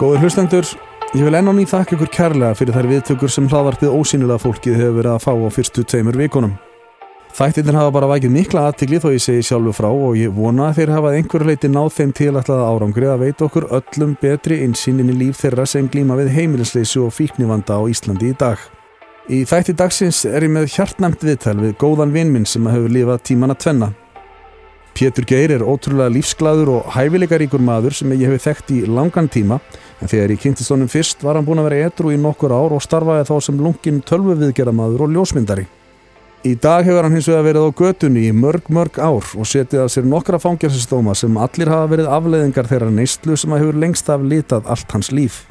Góður hlustendur, ég vil enn á ný þakka ykkur kærlega fyrir þær viðtökur sem hlaðvarpið ósynilega fólkið hefur verið að fá á fyrstu tveimur vikunum. Þættirnir hafa bara vækið mikla aðtikli þó ég segi sjálfu frá og ég vona að þeir hafa einhverju leiti náð þeim tilætlaða árangri að veita okkur öllum betri insýnin í líf þeirra sem glíma við heimilisleysu og fíknivanda á Íslandi í dag. Í þætti dagsins er ég með hjartnæmt viðtal við góðan vinn minn sem hefur lifað tíman að tvenna. Pétur Geir er ótrúlega lífsglaður og hæfileikaríkur maður sem ég hef þekkt í langan tíma en þegar ég kynntist honum fyrst var hann búin að vera etru í nokkur ár og starfaði þá sem lungin tölvuviðgeramaður og ljósmyndari. Í dag hefur hann hins vegar verið á götunni í mörg mörg ár og setið af sér nokkra fangjálsistóma sem allir hafa verið afleðingar þeirra neistlu sem að hefur lengst af litað allt hans líf.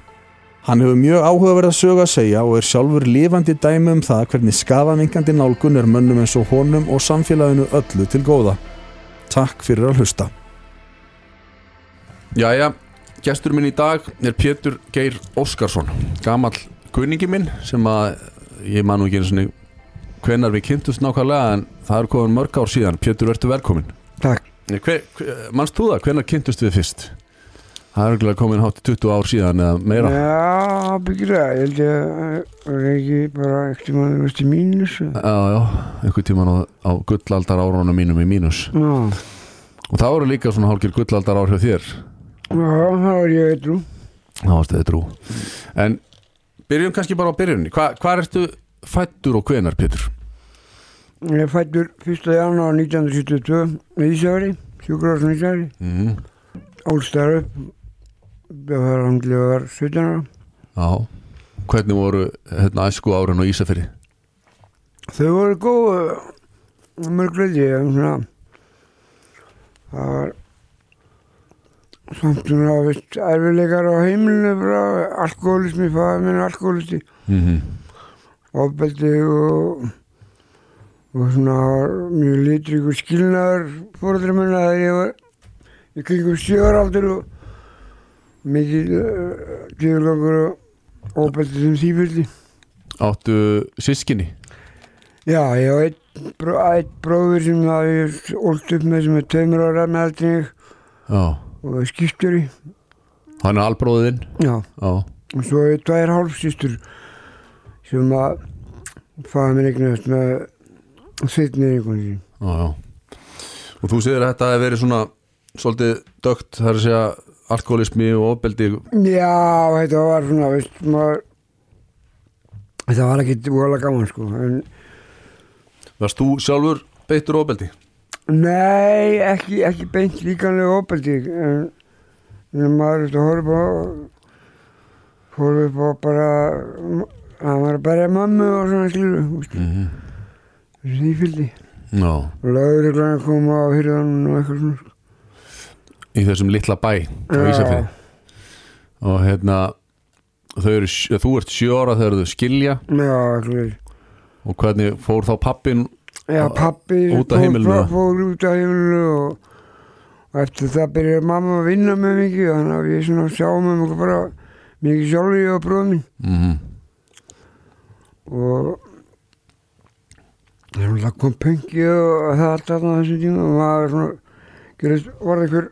Hann hefur mjög áhugaverð að söga að segja og er sjálfur lifandi dæmi um það hvernig skafamingandi nálgun er mönnum eins og honum og samfélaginu öllu til góða. Takk fyrir að hlusta. Jæja, gestur minn í dag er Pétur Geir Óskarsson Gamall kunningi minn sem að ég man nú ekki eins og hvenar við kynntust nákvæmlega en það er komin mörg ár síðan Pétur, verður velkomin Takk hver, hver, Manst þú það, hvenar kynntust við fyrst? Það er örgulega komin hátt í 20 ár síðan eða meira. Já, byggjur það, ég held að það er ekki bara ekkert um að það veist í mínus? Já, Já, já, einhvern tíman á, á gullaldar árunum mínum í mínus. Já, og það voru líka svona hálfgjör gullaldar ár hjá þér. Það var ég eitthvað Það varst eða trú En byrjum kannski bara á byrjunni Hva, Hvað ertu fættur og hvenar, Pétur? Ég er fættur 1. janúar 1972 í Ísafari, sjúkrarásn Ísafari Mm. Álstar upp Það var handlega var 17 ára Já Hvernig voru hérna æsku árin og Ísafiri? Þau voru góð mörg leiti svona það var samt svona veist, erfileikar á heimilinu alkoholismi, fæða minn alkoholisti Mm -hmm. ofbeldi og og svona mjög litríkur skilnaður fóruðra minna þegar ég var í kringum sjöaraldur og mikið uh, djöðlangur og ofbeldi sem fylgdi Áttu sískinni? Já, ég hef einn bró, einn bróður sem það ég ólst upp með sem er tveimur ára með aldrei og er skipturi Hann er albróðinn? Já, Já. Og svo er tvær hálfsýstur sem að faða mér eignast með sveitnir einhvern sín Já, já. Og þú segir að þetta hefur verið svona svolítið dögt, það er að segja alkoholismi og ofbeldi Já, þetta var svona, veist, maður Þetta var ekki vola gaman, sko en, Varst þú sjálfur beittur ofbeldi? Nei, ekki, ekki beint líkanlega opeldi en, en maður veist, horfði á horfði á bara hann var að berja mömmu og svona veist, Mm -hmm. því fylgdi og lögreglan kom á hyrðan og eitthvað svona sko. Í þessum litla bæ Ísafiri Og hérna eru, þú ert sjö ára þegar þau skilja. Eitthvað og hvernig fór þá pappin Já, pappi Út af heimilinu, fór, út af heimilinu og, og eftir það byrjaði mamma að vinna með mikið þannig að við svona sjáum um okkur bara mikið sjálfur ég og bróðum mm og það kom pöngi og það allt þarna á þessum tíma og maður svona gerist, var einhver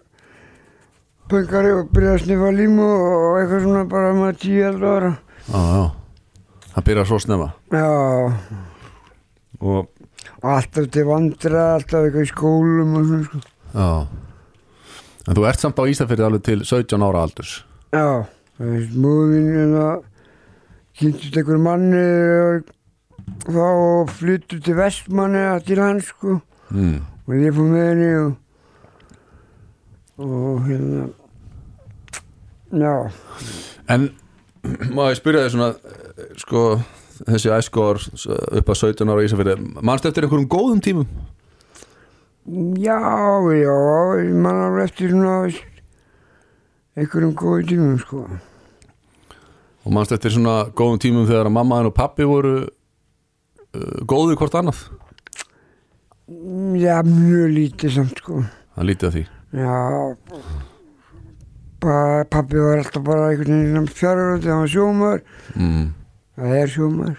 pöngari og byrjaði að sniffa límu og eitthvað svona bara með tíu eldur ára Já, já Það byrjar svo snemma já, og og alltaf til vandra alltaf eitthvað í skólum og svona sko Já En þú ert samt á Ísafirði alveg til 17 ára aldurs. Já, það veist, múðin en það kynntist einhver manni og þá flyttu til vestmanni til hans sko. Mm. og ég fór með henni og og hérna já, En má ég spyrja þig svona sko þessi æskor upp að 17 ára á Ísafirði Manstu eftir einhverjum góðum tímum? já, já ég man alveg eftir svona einhverjum góði tímum sko. Og manstu eftir svona góðum tímum þegar að mammaðin og pappi voru uh, góðu hvort annað? já, mjög lítið samt sko. Það lítið að því. Já pa- pappi var alltaf bara einhvern veginn fjárhverjandi, hann var sjómaður. Mm. það er sjómaður.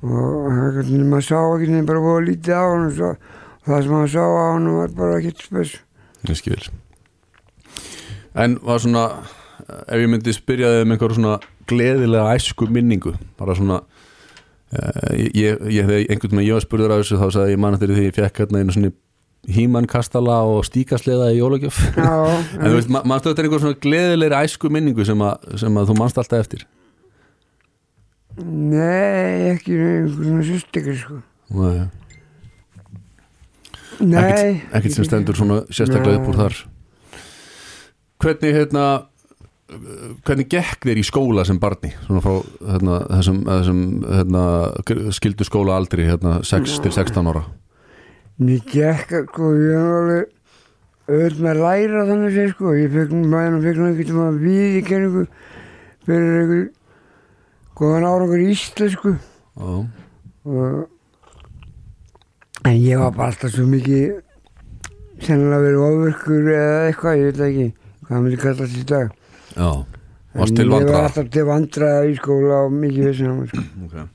Og einhvern veginn maður sá einhvern veginn bara búið lítið á hann og svo, það sem maður sá á hann var bara ekkert spes. Ég skil. En var svona ef ég myndi spyrja þig um einhver svona gleðilega æsku minningu bara svona uh, ég, ég, þegar einhvern veginn ég var spurður af þessu þá sagði ég mann eftir því ég fekk hérna einu svona hímann kastala og stíkasleða í jólagjöf. En þú veist, ma- manstu þetta einhver svona gleðilega æsku minningu sem, sem að þú manst alltaf eftir? Nei, ekki einhvern svona sýstekar sko. Nei, Nei, ekkert, ekkert sem stendur svona sérstaklega upp úr þar. Hvernig hérna hvernig gekk þér í skóla sem barni? Svona frá hérna, þessum, þessum hérna, skildu skóla aldri hérna, 6 til 16 ára Mér gekk, sko, ég var alveg öll með að læra þannig sér, sko. Ég fekk nú bæðan og fekk nú einhvern veginn að við í kenningu fyrir einhver góðan árangur í íslensku. Já, Og, en ég var bara alltaf svo mikið sennilega verið ofurkur eða eitthvað, ég veit ekki hvað myndi kallast í dag. já, varst En til Ég var alltaf til vandraða í skóla og mikið vissin á mig, sko. okay.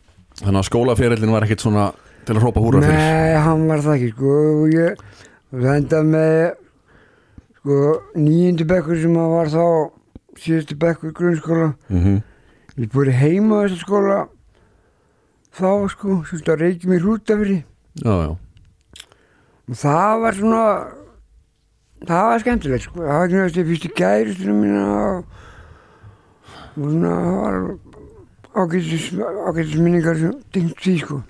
þannig að skólaferillin var ekkert svona til að hrópa húra fyrir? Nei, hann var það ekki sko. Og ég endaði með sko nýjindi bekkur sem að var þá síðustu bekkur grunnskóla. Mm ég búið heima á þessu skóla þá sko, svolítið að reykja mér út af því já, já, og það var svona það var skemmtilegt sko. Það var ekki náttúrulega fyrstu gæristunum mína og, svona það var ágætis minningar sem tengt því sko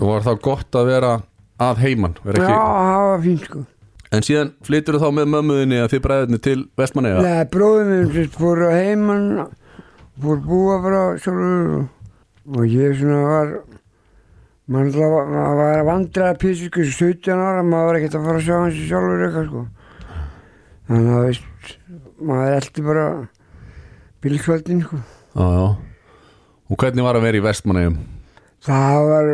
og var þá gott að vera að heiman vera já, það var fínt sko. En síðan flyttur þá með mömmuðinni að þið bræðinni til Vestmanneja Nei, bróðum minn sérst fór að heimann fór að búa bara sjálfur og, ég svona var mann var, maður var að vandra písu sko 17 ára, maður var ekkert að fara að sjá hans sjálfur eitthvað sko. Þannig að veist maður eldi bara bílkvöldin sko. Já, já. og hvernig var að vera í Vestmannejum það var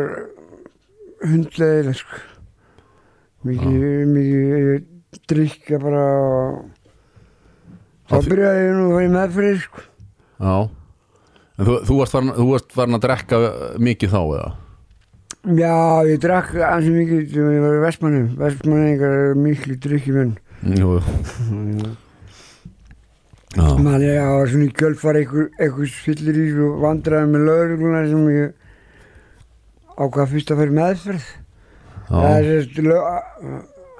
hundlegileg sko. Mikið, mikið drikka bara þá Það fi- byrjaði ég nú að í meðfrið sko. Já. En þú, þú, varst farin, þú varst farin að drekka mikið þá eða? Já, ég drakk ansi mikið þegar ég var í Vestmannum. Vestmanningar eru miklu drikki menn. Jú, er að var svona í kjölfar einhvers fyllir í og vandraði með laurugluna sem ég ákvað fyrst að fara meðferð. Það er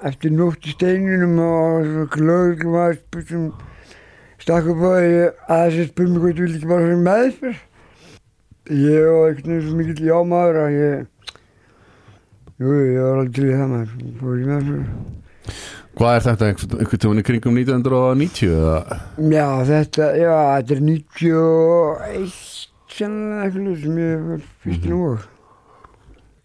eftir nótt í steininum og lauruglum var sem stakk upp á því að þessi spurði mig hvort vil ekki bara fara meðferð. Ég var einhvern veginn svo mikill jámaður að ég Jú, ég var alveg til í það maður, fór í meðferð. hvað er þetta einhvern í kringum 1990 eða Já, þetta, já, þetta er 91 sennilega eitthvað sem ég fyrst nú og.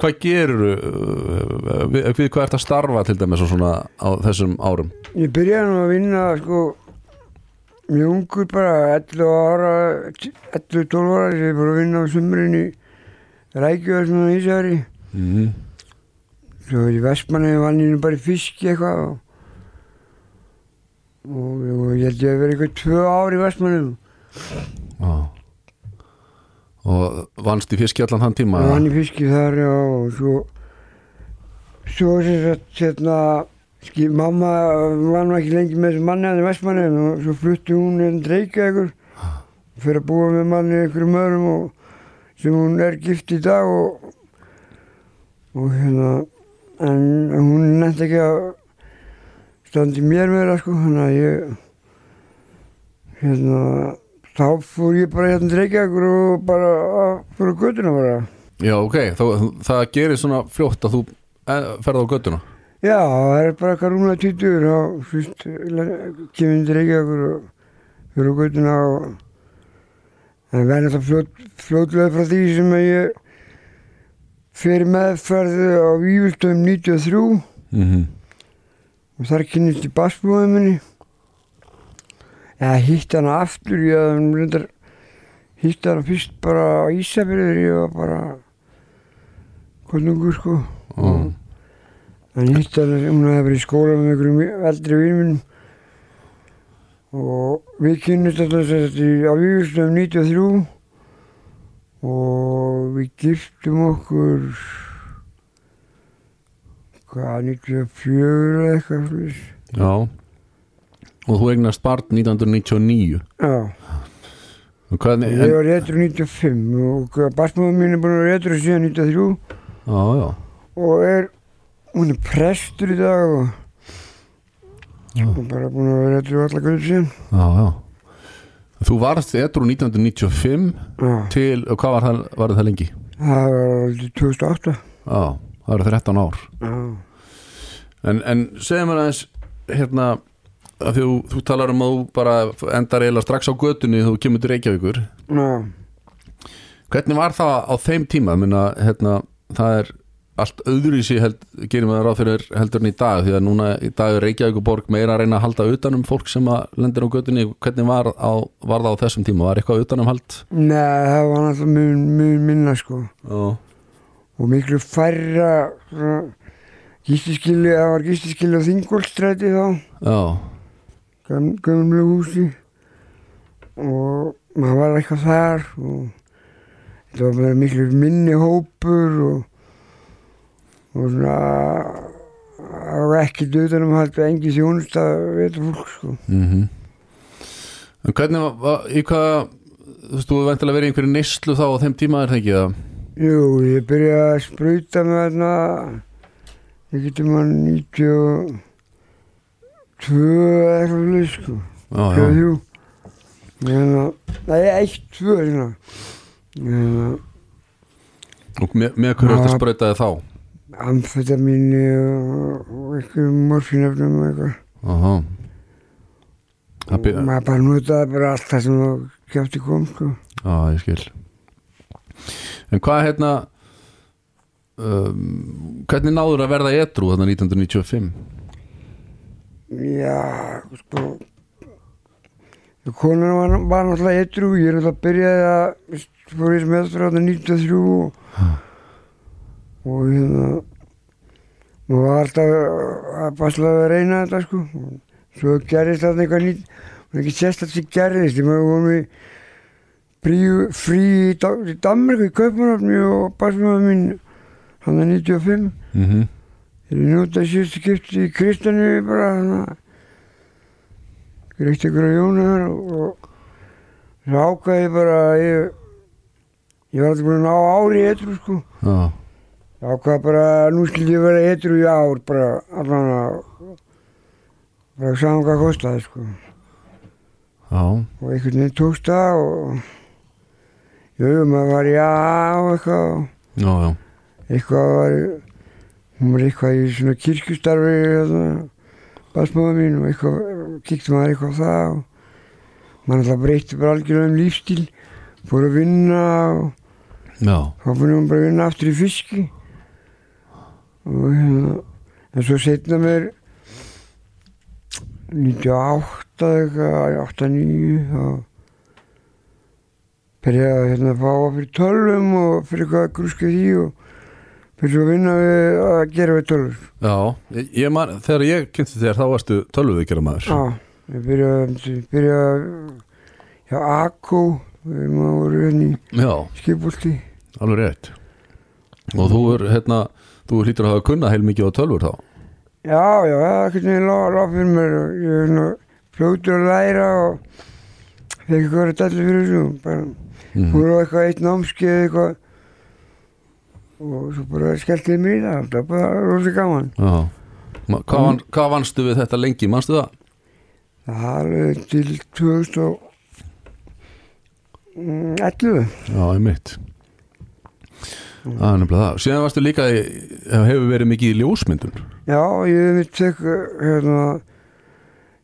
Hvað gerur við, við hvað ert að starfa til dæmis og svona á þessum árum Ég byrjaði nú að vinna, sko, mjög ungur bara, 11 ára, 11-12 ára, ég er bara að vinna á sumrin í Rækjöðu sem það Ísari. mm. Svo í Vestmanni vann ég nú bara í fiski eitthvað og, og, og ég held ég að vera eitthvað tvö ár í Vestmanni. já. Og vannst í fiski allan þann tíma? Vann í fiski þar, já, og svo, svo sem sagt, hérna, skil, mamma var nú ekki lengi með þessu manni hann í Vestmanni og svo flutti hún einn dreika ykkur, fyrir að búa með manni ykkurum öðrum og sem hún er gift í dag og, og hérna, en hún nefndi ekki að standi mér með það, sko, að ég, hérna, þá fór ég bara hérna dreika ykkur og bara fór á göttuna bara. já ok, Þá, það gerir svona fljótt að þú eh, ferð á göttuna Já, það er bara eitthvað rúmlega 20 og fyrst kemur Reykjavíkur og fyrir göttuna og það verður alltaf fljót, fljótlega frá því sem að ég fyrir meðferði á Vífildum 93 mm -hmm. og þar kynnist ég bassbúðum minni eða hitt hana aftur ég hafði reyndar hitt hana fyrst bara á Ísafjörður ég var bara konungur sko mm. En hitt hana, hún hefði verið í skóla með einhverjum eldri vinnum og við kynnist alltaf þess að á Vífustöðum 93 og við giftum okkur hvað, 94 eða eitthvað slúðis. já og þú eignast barn 1999 Já, Og Hvernig, Ég en, var réttur 95 og basmóðum mín er búin að vera réttur síðan 93 já, já, og er, hún er prestur í dag og, Já. og bara búin að vera réttur allar guður síðan. já, já Þú varst edru 1995 Já, til, og hvað var það, var það lengi? það var aldrei 2008. Já, það eru 13 ár Já, En, en segja mér aðeins hérna að þú, þú talar um að þú bara endar eiginlega strax á götunni þú kemur til Reykjavíkur. Já, hvernig var það á þeim tíma? Minna, hérna, það er allt öðru í sig held, gerum við ráð fyrir heldur en í dag því að núna í dag er Reykjavíkuborg meira að reyna að halda utanum fólk sem að lendir á götunni. Hvernig var, á, var það á þessum tíma? Var eitthvað utanum hald Nei, það var náttúrulega mjög, mjög minna sko. Og miklu færra gístiskili, það var gístiskili á Þingolstræti þá, já, gömlu húsi og maður var eitthvað þar og þetta var bara miklu minni hópur og og svona það var ekki döðanum haldið engi þjónust að veit fólk sko. Mhm. En hvernig var, í hvað þú veist, þú hefur vendilega verið einhverju neyslu þá á þeim tíma er það Jú, ég byrjaði að sprauta með þarna ég getur maður 92 eða eitthvað leið sko Tvö, þrjú Hérna, Nei, eitt, tvö og með, með hverju Já. sprautaði þá? Amfetamíni og, eitthvað morfinöfnum eitthvað. Það og maður bara notaði bara allt það sem það kjátti kom sko. já, ég skil. En hvað hérna um, hvernig náður að verða edru þarna 1995 Já, sko konan var, var náttúrulega eitru ég er náttúrulega byrjaði að fór ég sem eftir að 93 og, og hérna og var alltaf að basla að reyna þetta sko svo gerðist þetta eitthvað nýtt og ekki sérst að þetta gerðist ég maður vorum við frí, í, Da- í Danmark í Kaupanafni og basmaður mín hann er 95 mm njótað síðustu skipti í Kristjanu bara þannig að greitt ykkur á Jónu þar og, ákvaði ég bara að ég ég var alltaf búin að ná ári í etru sko. Já, ég ákvaði bara að nú skildi ég vera etru í ár bara allan að bara saman hvað kostaði sko. Já, og einhvern veginn tókst það og jú, maður var já og eitthvað já, já. eitthvað var hún var eitthvað í svona kirkjustarfi hérna, basmáða mín og eitthvað kíkti maður eitthvað það og maður alltaf breytti bara algjörlega um lífstíl fór að vinna og já. þá fór maður bara að vinna aftur í fiski og hérna en svo setna mér 98 eða eitthvað 89 þá byrjaði að hérna fá að fyrir tölvum og fyrir eitthvað að grúska því og fyrir að vinna við að gera við tölvur. Já. Ég, man, þegar ég kynnti þér þá varstu tölvuvíkjara maður Já, ég byrjaði byrjaði hjá Akko við maður voru hérna í Já, skipulti alveg rétt. Og þú er, hérna þú hlýtur að hafa kunnað heil mikið á tölvur þá? Já, já, það er ekkert niður lág, fyrir mér. Og ég er svona fljótur að læra og fekk eitthvað að dæla fyrir þessu bara mm. fór á eitthvað eitt námskeið eitthvað og svo bara skellti ég mér það var bara rosa gaman. Já. Hvað, van, hvað vannstu við þetta lengi, manstu það? það er til 2011 Já, ég mitt Það er nefnilega það. Síðan varstu líka, hefur verið mikið í ljósmyndun Já, ég hef mitt tek hérna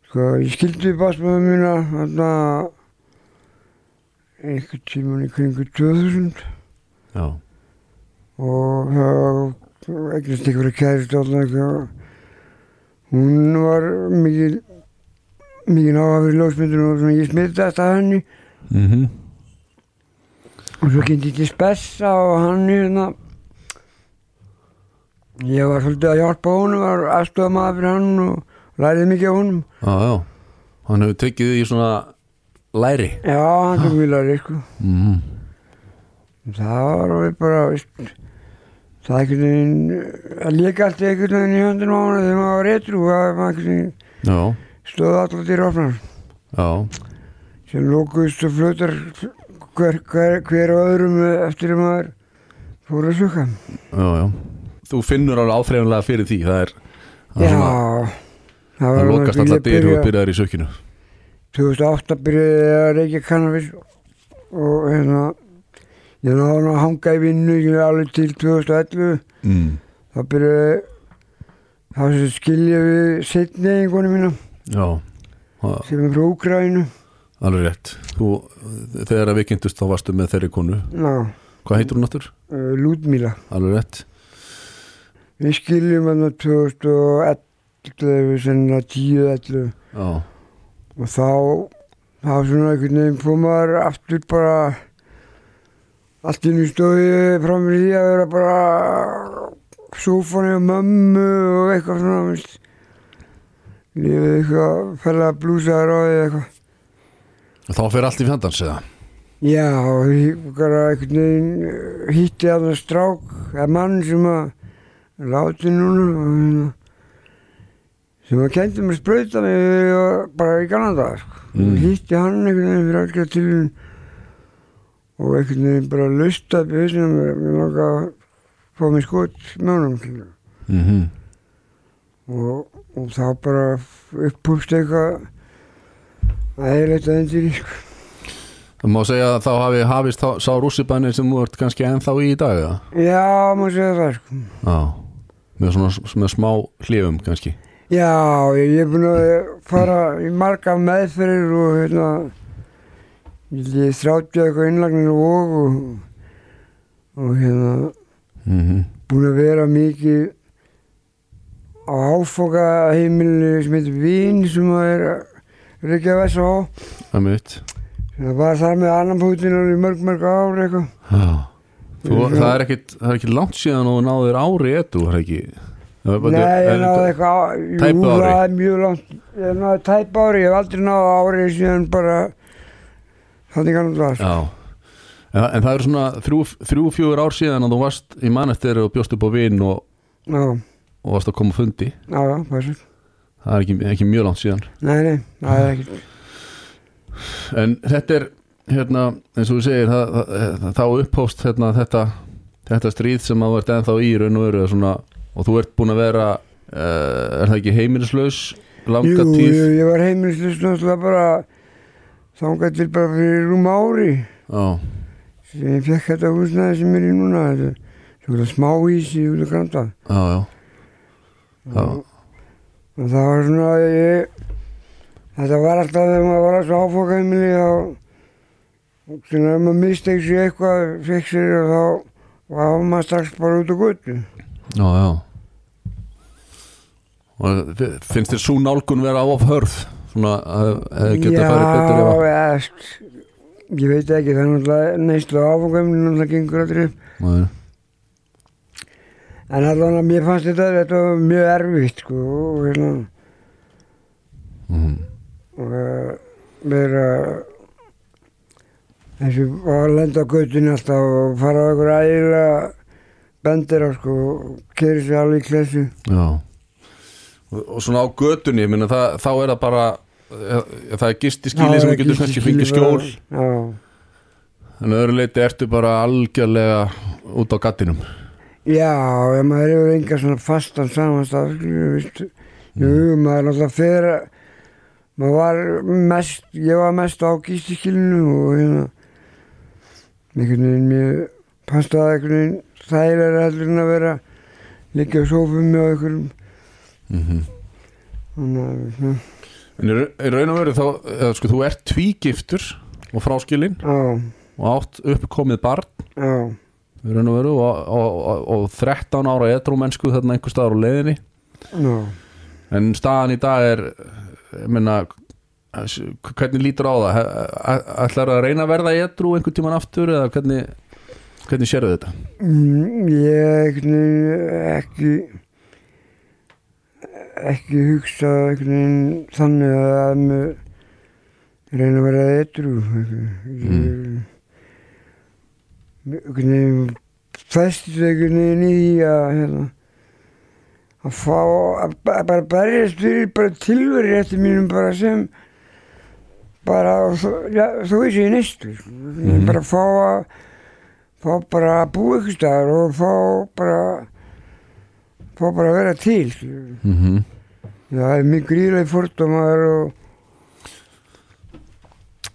sko, ég skildi basmaður mína hérna einhvern tíman í kringu 2000 Já, og það eignast einhverja kærist alltaf hún var mikið mikið náða fyrir ljósmyndun og svona ég smitti þetta henni. Mhm. Og svo kynnti ég til spessa og hann hérna. Ég var svolítið að hjálpa honum var aðstofa maður fyrir hann og læriði mikið á honum. Já, já. Hann hefur tekið því í svona læri. Já, hann tók mjög læri sko. Mm. það var bara veist, það er einhvern veginn að líka allt einhvern veginn í höndin á hann þegar maður var réttrú veginn Já, stóð alltaf til rofnar. Já, sem lókuðust og flötar hver, hver, hver og öðrum eftir að maður fór að sökka já, já. Þú finnur alveg áþreifanlega fyrir því Það er það, Já, svona, það náttúrulega alltaf dyr og byrja- byrjaðar í sökinu. 2008 byrjaði að reykja kannabis og hérna ég hann að hanga í vinnu alveg til 2011 mm. þá byrjaði þá skilja við setni einhvern Já, það, sem er frá Úkrænu alveg rétt. Þú, þegar við kynntust þá varstu með þeirri konu. Ná, Hvað heitur hún náttúr? uh, Lúdmíla. Alveg rétt. Við skiljum hann 2011 senna 10-11 Já, og þá þá svona einhvern veginn fór maður aftur bara allt í stóði frá mér því að vera bara sófani og mömmu og eitthvað svona veist. lífið eitthvað fæla blúsaður á því eitthvað þá fer allt í fjandans eða já ég hitti að það strák eða mann sem að láti núna hérna sem að kendi mér og bara í Kanada sko. Mm. hitti hann veginn fyrir algjör til og einhvern veginn bara lusta upp í hausinu mér, mér langa að fá mig skot skilur. mm -hmm. og, og þá bara uppúst eitthvað að eiginlega endur í sko. Það má segja að þá hafi hafist þá, sá rússibænir sem þú ert kannski ennþá í í dag eða? já, maður segja það sko. Já, með svona með smá hlifum kannski já, ég, ég er búin að fara í marga meðferðir og hérna ég þrjátti eitthvað innlagnir og og, og hérna mm -hmm. búin að vera mikið á áfoka heimilinu sem heitir Vín sem að er Reykjavík S.A. Það Það var þar með annan fótinn í mörg mörg ár eitthvað. Já. það, er ekkit, það er ekki langt síðan og náður ári ettu, það er ekki það Nei, ég náði eitthvað, jú, ári. það er mjög langt. Ég náði tæp ári, ég hef aldrei náði ári síðan bara þannig kannan það. Já En, en það er svona þrjú, þrjú, fjögur ár síðan að þú varst í manneftir og bjóst upp á vinn og, og varst að koma á fundi já, já, það er svo. Það er ekki, ekki mjög langt síðan Nei, nei, það er ekkert. En þetta er, hérna, eins og þú segir það, það, þá upphóst hérna, þetta, þetta stríð sem að ert ennþá í raun og svona, og þú ert búin að vera uh, er það ekki heimilislaus langa Jú, tíð jú, ég var heimilislust náttúrulega bara þangað til bara fyrir rúm ári Já, sem ég fekk þetta húsnæði sem er í núna. Þetta er smá ísi út af já, já, já. og, það var svona ég, þetta var alltaf þegar maður var að svo áfokaðumili og svona ef maður misteg sér eitthvað fekk sér og þá var maður strax bara út á já. Og fi- finnst þér svo nálgun vera of hörð svona að hefði geta farið betur ef að eða, ég veit ekki það er náttúrulega neyslu áfokaðumili náttúrulega gengur aldrei upp Nei. en allan að mér fannst þetta þetta var mjög erfitt sko og hérna Mhm. og uh, vera þessu að lenda á göttunni alltaf og fara á einhver ægilega bendir á sko og keri sér alveg í klessu Já og, og svona á götunni, minna það, þá er það bara eh, það er gisti skili sem getur kannski fengið skjól. en öðru leiti ertu bara algjörlega út á gattinum. Já, ef maður hefur enga svona fastan skilur, veist, jú, maður er alltaf fyrir maður var mest ég var mest á gístiskilinu og hérna einhvern veginn mér það einhvern veginn þægilega heldur en að vera á sófum með einhverjum. Mm -hmm. þannig að en í ra- í raun og veru þá eða, sko, þú ert tvígiftur og fráskilinn já, og átt uppkomið barn. Já, í raun og veru og, og, og, og 13 ára edrúmennsku þarna einhver staðar á leiðinni. Já. En staðan í dag er ég meina hvernig lítur á það? Ætlar að reyna að verða edrú einhvern tíman aftur eða hvernig hvernig sérðu þetta? Mm, Ég ekki ekki hugsa þannig að mér reyna að vera eitthrú Mm. festist einhvern veginn í að hérna að fá að ba- bara berjast fyrir bara tilveri eftir mínum bara sem bara, já, þú veist ég nestu sko. Mhm. bara fá að fá bara að búa ykkur staðar og fá bara fá bara að vera til mm það er mjög gríðlega fordómar og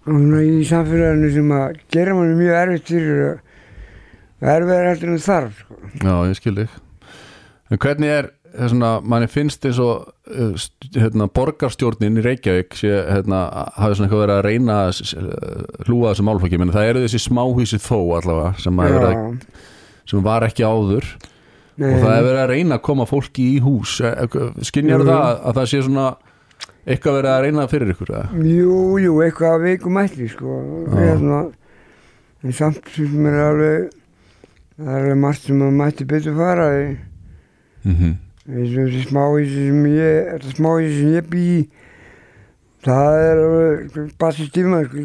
og svona í samfélaginu sem að gera manni mjög erfitt fyrir að erfiðar heldur en þarf sko. Já, ég skil þig. En hvernig er, svona, manni finnst eins og st- hérna, borgarstjórnin í Reykjavík sé, hérna, hafi svona eitthvað verið að reyna að s- hlúa þessu málfaki það eru þessi smáhísi þó allavega sem, að sem var ekki áður Nei, og það er verið að reyna að koma fólki í hús skinjar Jú. það að það sé svona eitthvað verið að reyna fyrir ykkur? Jú, jú, eitthvað að veikum ætli sko. Hérna, en samt sem er alveg það er alveg margt sem að mætti betur fara Mm og þessi smáhísi sem ég þetta smáhísi sem ég bý það er alveg basið stíma sko.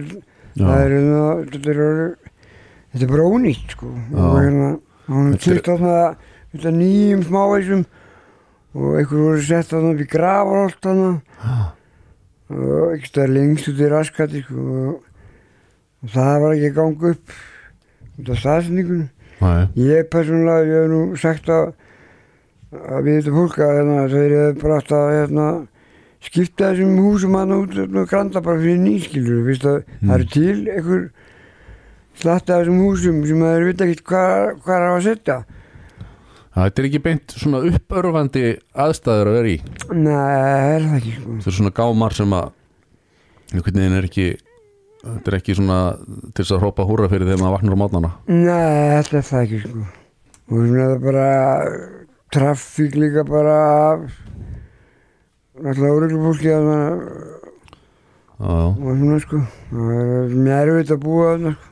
það er hérna er, alveg, þetta er bara ónýtt sko. Og hérna er er- kýrt þarna þetta nýjum smáhísum og einhver voru sett þarna upp í grafarolt þarna og ekki stað lengst út í raskati sko, og, og það var ekki að ganga upp út af staðsendingunum Nei, Ég persónulega, ég hef nú sagt að, að við þetta fólk að hérna, þeir hefur bara átt að hérna, skipta þessum húsum að út og granda bara fyrir nýskilur. Að það eru til einhver slatta þessum húsum sem þeir vita ekkert hvað, hvað er að setja. Þetta er ekki beint svona uppörfandi aðstæður að vera í Nei, það er það ekki sko. þetta er svona gámar sem að einhvern veginn er ekki þetta er ekki svona til þess að hrópa húra fyrir þegar maður vaknar á mótnana Nei, þetta er það ekki sko. Og svona það er bara traffík líka bara af alltaf úröglu fólki að það já. og svona sko. Það er erfitt að búa þarna sko.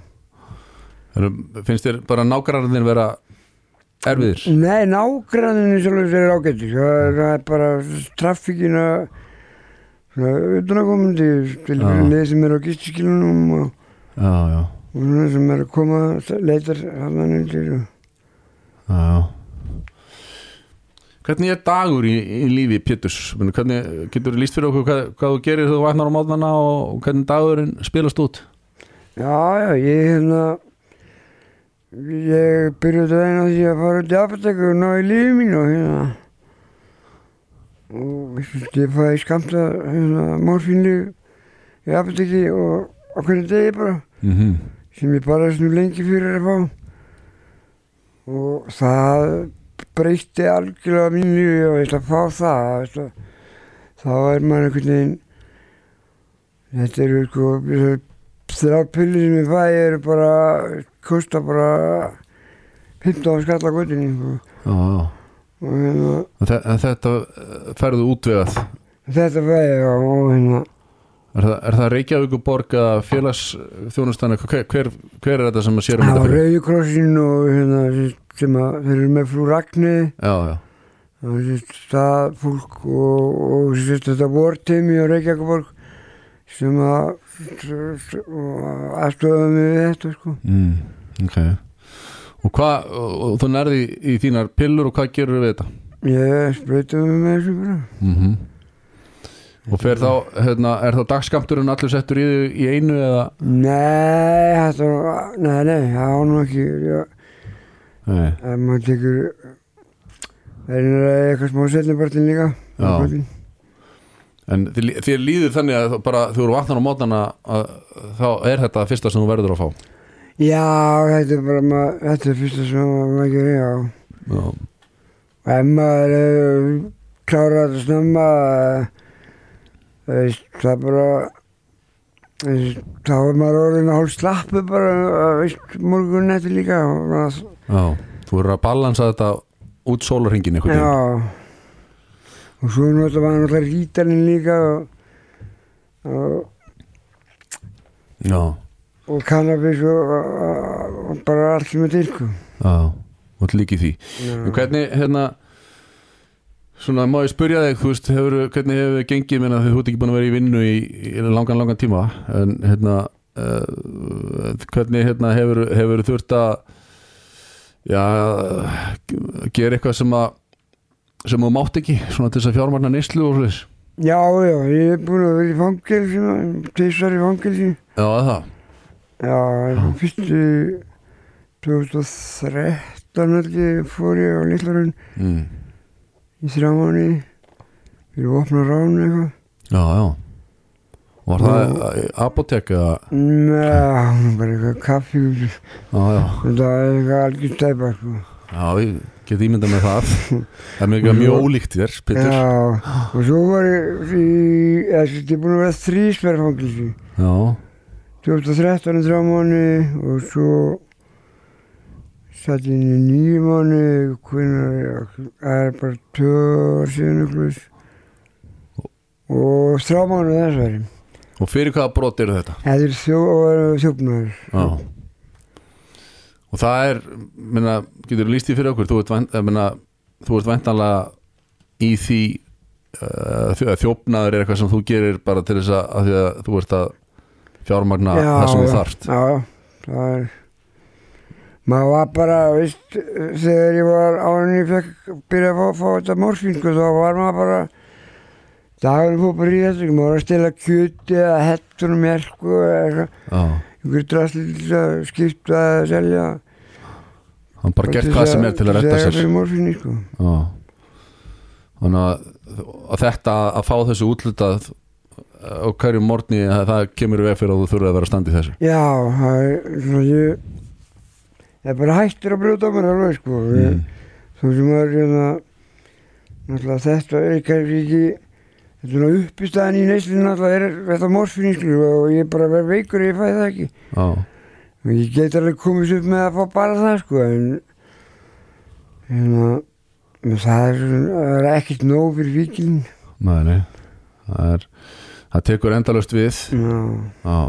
Eru- finnst þér bara nágræðin vera erfiðir Nei, nágranninu sjálfur þeir eru ágættis. Það er- er bara traffíkina utanakomandi til Já. leið sem er á gistiskilunum og, og svona sem er að koma leitar hann undir og já, já. Hvernig er dagur í, í lífi Péturs? Hvernig getur þú líst fyrir okkur hvað, hvað þú gerir þegar þú vaknar á mótnana og, og hvernig dagurinn spilast út? Já, já, ég hérna ég byrjuði að reyna því að fara út í apotek og ná í lífi mínu hérna og ég- fæði skamta hérna morfínlíf í apoteki og á hvernig degi bara Mm -hmm. sem ég bara svona lengi fyrir að fá og það breytti algjörlega mín lífi og ég ætla að fá það að, þá er maður einhvern veginn þetta eru sko þrjá pillir sem ég fæ eru bara kosta bara 15 skall á göttinni sko. Og hérna Þetta ferðu útvegað þetta á og hérna Er það, er það Reykjavíkuborg eða félagsþjónustana hver, hver, hver er þetta sem að sér um það þetta var fyrir? Rauðikrossin og hérna sem að þeir eru með frú Ragni Já, já, Það sérst það fólk og, og þetta vorteimi á Reykjavíkuborg sem að aðstofaði mig við þetta sko. mm, ok Og hvað, og, þú nærði í, í þínar pillur og hvað gerur við þetta? Ég spreytaði mig með þessu bara. Mm Og fer þá, hérna, er þá dagskamturinn allir settur í, í einu eða? Nei, þetta var, nei, nei, það var nú ekki, ef maður tekur, það er eitthvað smá setnibartin líka. Já. En þér, líður þannig að bara, þú eru vatnar á mótana að þá er þetta fyrsta sem þú verður að fá? Já, þetta er bara, maður, þetta er fyrsta sem maður gerir, já. Já, Og ef maður uh, klárar þetta snemma uh, veist, það er bara veist, þá er maður orðin að hálf slappu bara morgun eftir líka já, þú verður að balansa þetta út sólarhingin veginn. Já og svo náttúrulega var náttúrulega rítalinn líka og, og, Já, og kannabis og, og, og bara allt sem er til sko. já, og líki því. En hvernig, hérna svona, má ég spyrja þig, þú veist hefur, hvernig hefur þið gengið, menna þú ert ekki búin að vera í vinnu í, í langan, langan tíma en hérna uh, hvernig hérna hefur, hefur þurft að já gera eitthvað sem að sem þú mátt ekki, svona til þess að fjármarna neyslu og svoleiðis. Já, já, ég er búin að vera í fangelsi, tveisar í fangelsi. Já, það? Já, fyrstu 2013 held ég fór ég á Lillarun mm. í þrjá mánu fyrir að opna ránu eitthvað. Já, já. Var það apotek eða? Nei, bara eitthvað kaffi. Já, þetta er eitthvað algjör stæpa sko. já, ég get ímynda með það. Það er mjög, mjög ólíkt þér, Petur Já, og svo var ég ég er búin að vera þrísverðfangilsi já, 2013 í þrjá mánu og svo satt ég inn í nýju mánu það er bara ár síðan ykkur og þrjá mánu þess veri og fyrir hvaða brot eru þetta? þetta er þjó, þjófnaður Og það er, minna, getur líst því fyrir okkur? Þú ert, eh, minna, þú ert væntanlega í því uh, þjó- þjófnaður er eitthvað sem þú gerir bara til þess að, að að þú ert að fjármagna það sem þú þarft? já, það er maður var bara, veist þegar ég var árin ég fekk byrja að fá, fá þetta morfín sko, þá var maður bara dagurinn fór bara í þetta maður var að stela kjöti eða hettunum mjölku eða eitthvað, Drasli til að skipta eða selja. Hann bara gert hvað sem er til að redda sér. morfín sko. Þannig að, að þetta að fá þessu útlutað á hverju morgni það, það kemur veg fyrir að þú þurfir að vera að standa í þessu. Já, það er svona ég ég er bara hættur að brjóta mér alveg sko. Mm. þú sem er hérna þetta er kannski ekki þetta er uppistæðan í neyslinu náttúrulega er þetta morfín sko og ég er bara verið veikur ef ég fæ það ekki. Já, og ég get alveg komist upp með að fá bara það sko en en það er, er ekkert nóg fyrir vikilin nei Það er, það tekur endalaust við. Já, Já.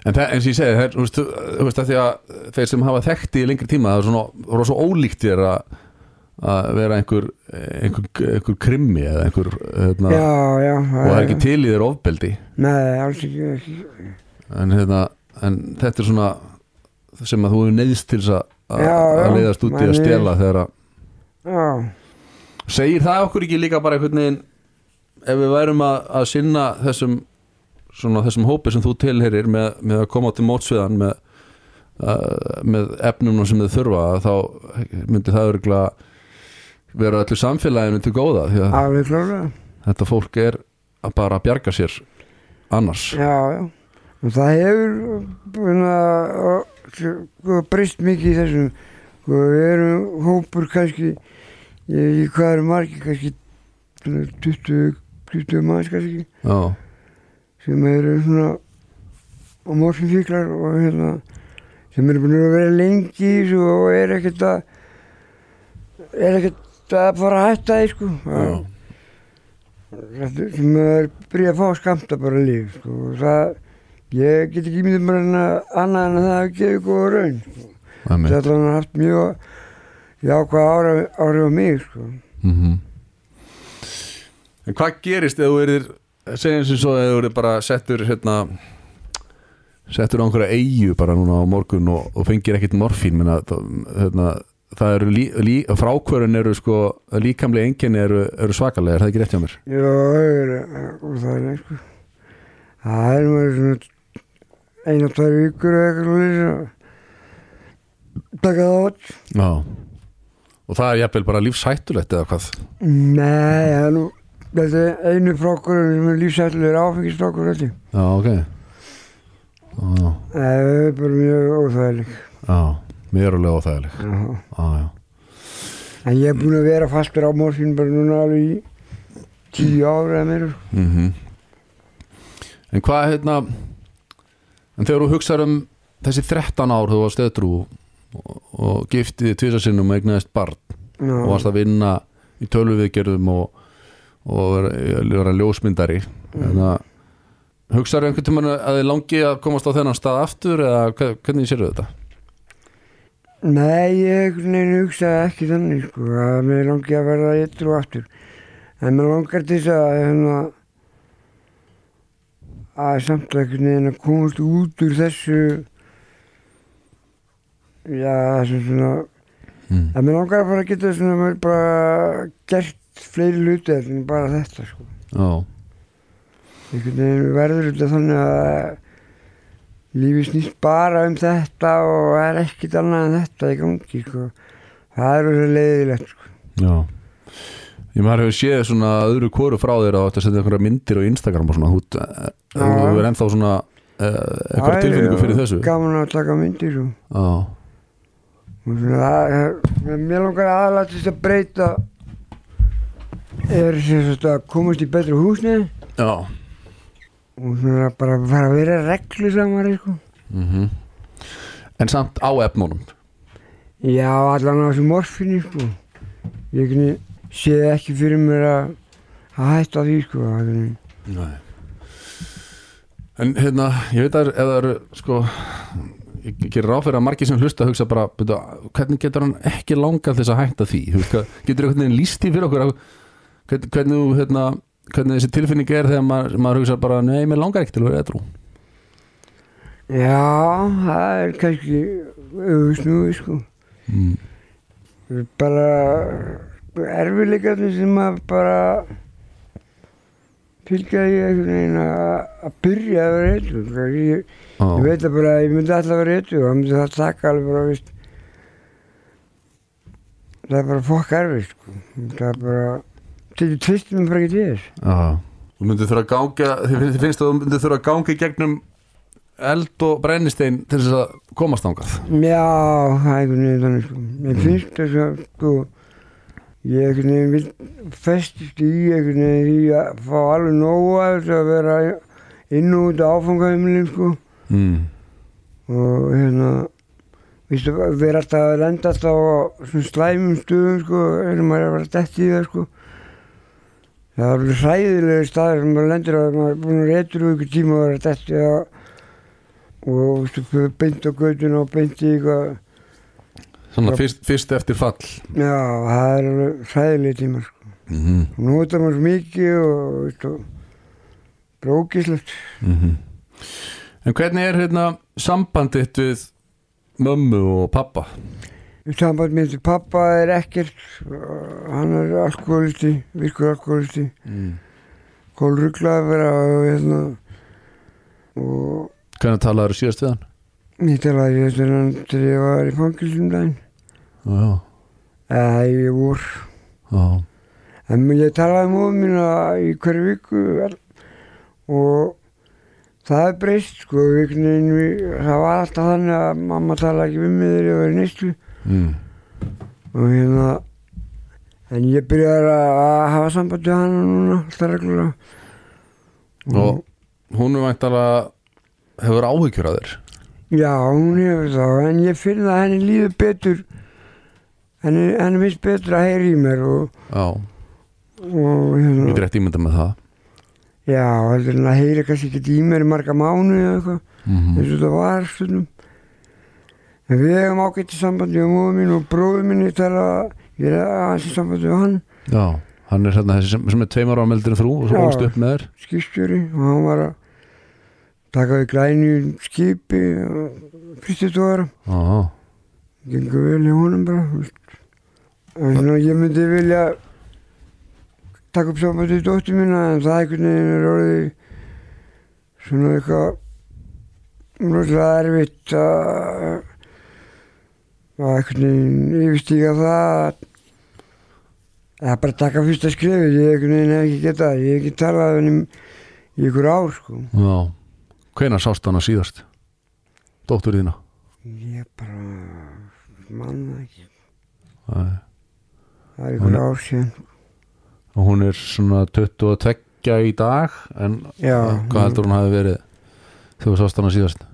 En það, eins og ég segi, þú veist, að því að þeir sem hafa þekkti í lengri tíma það er svona, svo ólíkt þér að að vera einhver, einhver, einhver krimmi eða einhver hérna, já, já og það er ekki til í þér ofbeldi. Nei, alls ekki, en, hérna, en þetta er svona sem að þú hefur neyðst til að, leiðast út í að stela þegar að segir það okkur ekki líka bara einhvern veginn ef við værum að, að sinna þessum svona þessum hópi sem þú tilherir með, með að koma til mótsviðan með, með efnum sem þau þurfa þá myndi það örgulega vera öllu samfélaginu til góða þetta fólk er að bara bjarga sér annars. Já, já. Það hefur að sko, breyst mikið í þessum. Sko, við erum hópur kannski, ekki hvað eru margir, kannski svona 20, 20 manns kannski, já, sem eru svona á morfinfíklar og hérna, sem eru búin að vera lengi í og er ekkert að, er ekkert að fara að hætta því, sko. sem er byrjað að fá skamta bara líf sko. það, ég get ekki bara en annað en að það hafi gefið góða raun sko. einmitt. þetta har haft mjög jákvæð áhrif, áhrif á mig sko. mm En hvað gerist ef þú erir segjum sem svo ef þú erir bara settur hérna settur á einhverja eigu bara núna á morgun og, og fengir ekkit morfín menna, hérna, það eru lí, lí, frákvörun eru sko líkamlega enginni eru, eru svakalega, er það ekki rétt hjá mér? já, það er og það er sko. maður svona eina, tvær vikur eða eitthvað svoleiðis að taka það átt Já. Og það er jafnvel bara lífshættulegt eða hvað? Nei, það er nú þetta er einu frákurinn sem er held ég. Já, ok. Já, það er bara mjög óþægileg já, óþægileg já Já, já, En ég er búin að vera fastur á morfín bara núna alveg í tíu ára eða meira. mm En hvað hérna en þegar þú hugsaður um þessi 13 ár þú var stöðtrú og, og giftið tvisasinnum og eignaðist barn Já, og varst að vinna í tölvuviðgerðum og, og vera, ljósmyndari mm. hugsaður einhvern tímann að þið langi að komast á þennan stað aftur eða hve- hvernig sérðu þetta? Nei, ég hugsaði ekki þannig sko, að mér langi að verða yttur og aftur. En mér langar til þess að hérna að samt ekkert neina komast út úr þessu já, þessu svona Mm. að mér langar að fara að geta svona mér bara gert fleiri hluti en bara þetta sko já, einhvern veginn verður þetta þannig að lífi snýst bara um þetta og það er ekkit annað en þetta í gangi sko. það er rosa leiðilegt sko. já. Ég maður hefur séð svona öðru kóru frá þér að þetta setja einhverja myndir á Instagram og svona, þú þú hefur ennþá svona uh, einhverja er tilfinningu fyrir þessu? gaman að taka myndir er- mér langar þess að breyta er að komast í betra húsnið já og svona bara fara að vera reglu samari sko. mm En samt á efnunum já allan á þessu morfinni sko. ég sé ekki fyrir mér að hætta því sko En hérna, ég veit að það eru sko ég gerir ráð fyrir að margir sem hlusta hugsa bara, byrja, hvernig getur hann ekki langað þess að hætta því getur einhvern veginn líst í fyrir okkur hvernig, þú, hérna, hvernig þessi tilfinning er þegar maður, maður hugsa bara nei, mér langar ekki til að vera eitthvað Já, það er kannski auðvitsnúi sko. mm. Bara erfiðleikarnir sem að bara fylgja því einhvern veginn að að byrja að vera eitthvað. Sko. Ég, ég veit að bara að ég myndi alltaf vera eitthvað og það myndi það taka alveg bara, veist, það er bara fokk erfið sko. Það er bara, þetta tvistum bara ekki þess. Já, þú myndir þurfa að ganga þið finnst að þú myndir þurfa að ganga í gegnum eld og brennistein til þess að komast ángað Já, það er einhvern veginn þannig sko. Mér finnst þess að sko, ég einhvern veginn vil festist í einhvern veginn í að fá alveg nógu að þessu að vera inn og út á áfangaheimilin sko mm. og hérna við erum alltaf að lenda alltaf á slæmum stöðum sko, erum að vera dætt í það sko. Það er alveg hræðilegi staðir sem maður lendir á, maður er búin að reytur úr ykkur tíma að vera dætt í það og beint á göttuna og beint í eitthvað Svona fyrst, fyrst eftir fall Já, það er alveg hræðilegi tíma sko. mm -hmm. og notar maður svo mikið og brókislegt. En hvernig er hérna sambandið við mömmu og pappa? Samband með til pappa er ekkert, hann er alkoholisti, virkur alkoholisti, Mm. og hérna og Hvernig talaður síðast við hann? ég talaði ég þetta hann þegar ég var í fangilsum daginn, Já, eða ég vor. já, En ég talaði móðu mína í hverju viku og það er breyst sko, það var alltaf þannig að mamma talaði ekki við mig þegar ég var í neyslu. Mm. og hérna en ég byrjaði að hafa samband við hana núna alltaf reglulega. Og hún er væntalega hefur áhyggjur að þér? Já, hún hefur það en ég finn að henni líður betur. Henni, henni finnst betur að heyra í mér og, og ég hérna, er rétt ímynda með það já, heldur en að heyra kannski ekki í mér í marga mánu eða eitthvað mm eins og það var stundum. En við hefum ágætti sambandi við móðu mín og bróðu mín ég tala, ég er aðeins í sambandi við hann. Já, hann er hérna þessi sem, sem er tveimar á meldur en þrú og svo Já. ólst upp með þér. Skipstjóri og hann var að taka við glæni skipi fyrstu tóra Já, gengur vel í honum bara en ég myndi vilja taka upp sambandi við dóttir mína en það einhvern veginn er orðið svona eitthvað rosalega erfitt að einhvern veginn yfirstíga það að bara taka fyrsta skrifið ég einhvern veginn hef ekki getað ég hef ekki talað við henni í ykkur ár sko já Hvenær sást hana síðast? Dóttur þína? ég bara manna ekki. Æ. það er ykkur ár síðan Og hún er svona 22 í dag en Já, hvað heldur hún hafi verið þegar þú sást hana síðast?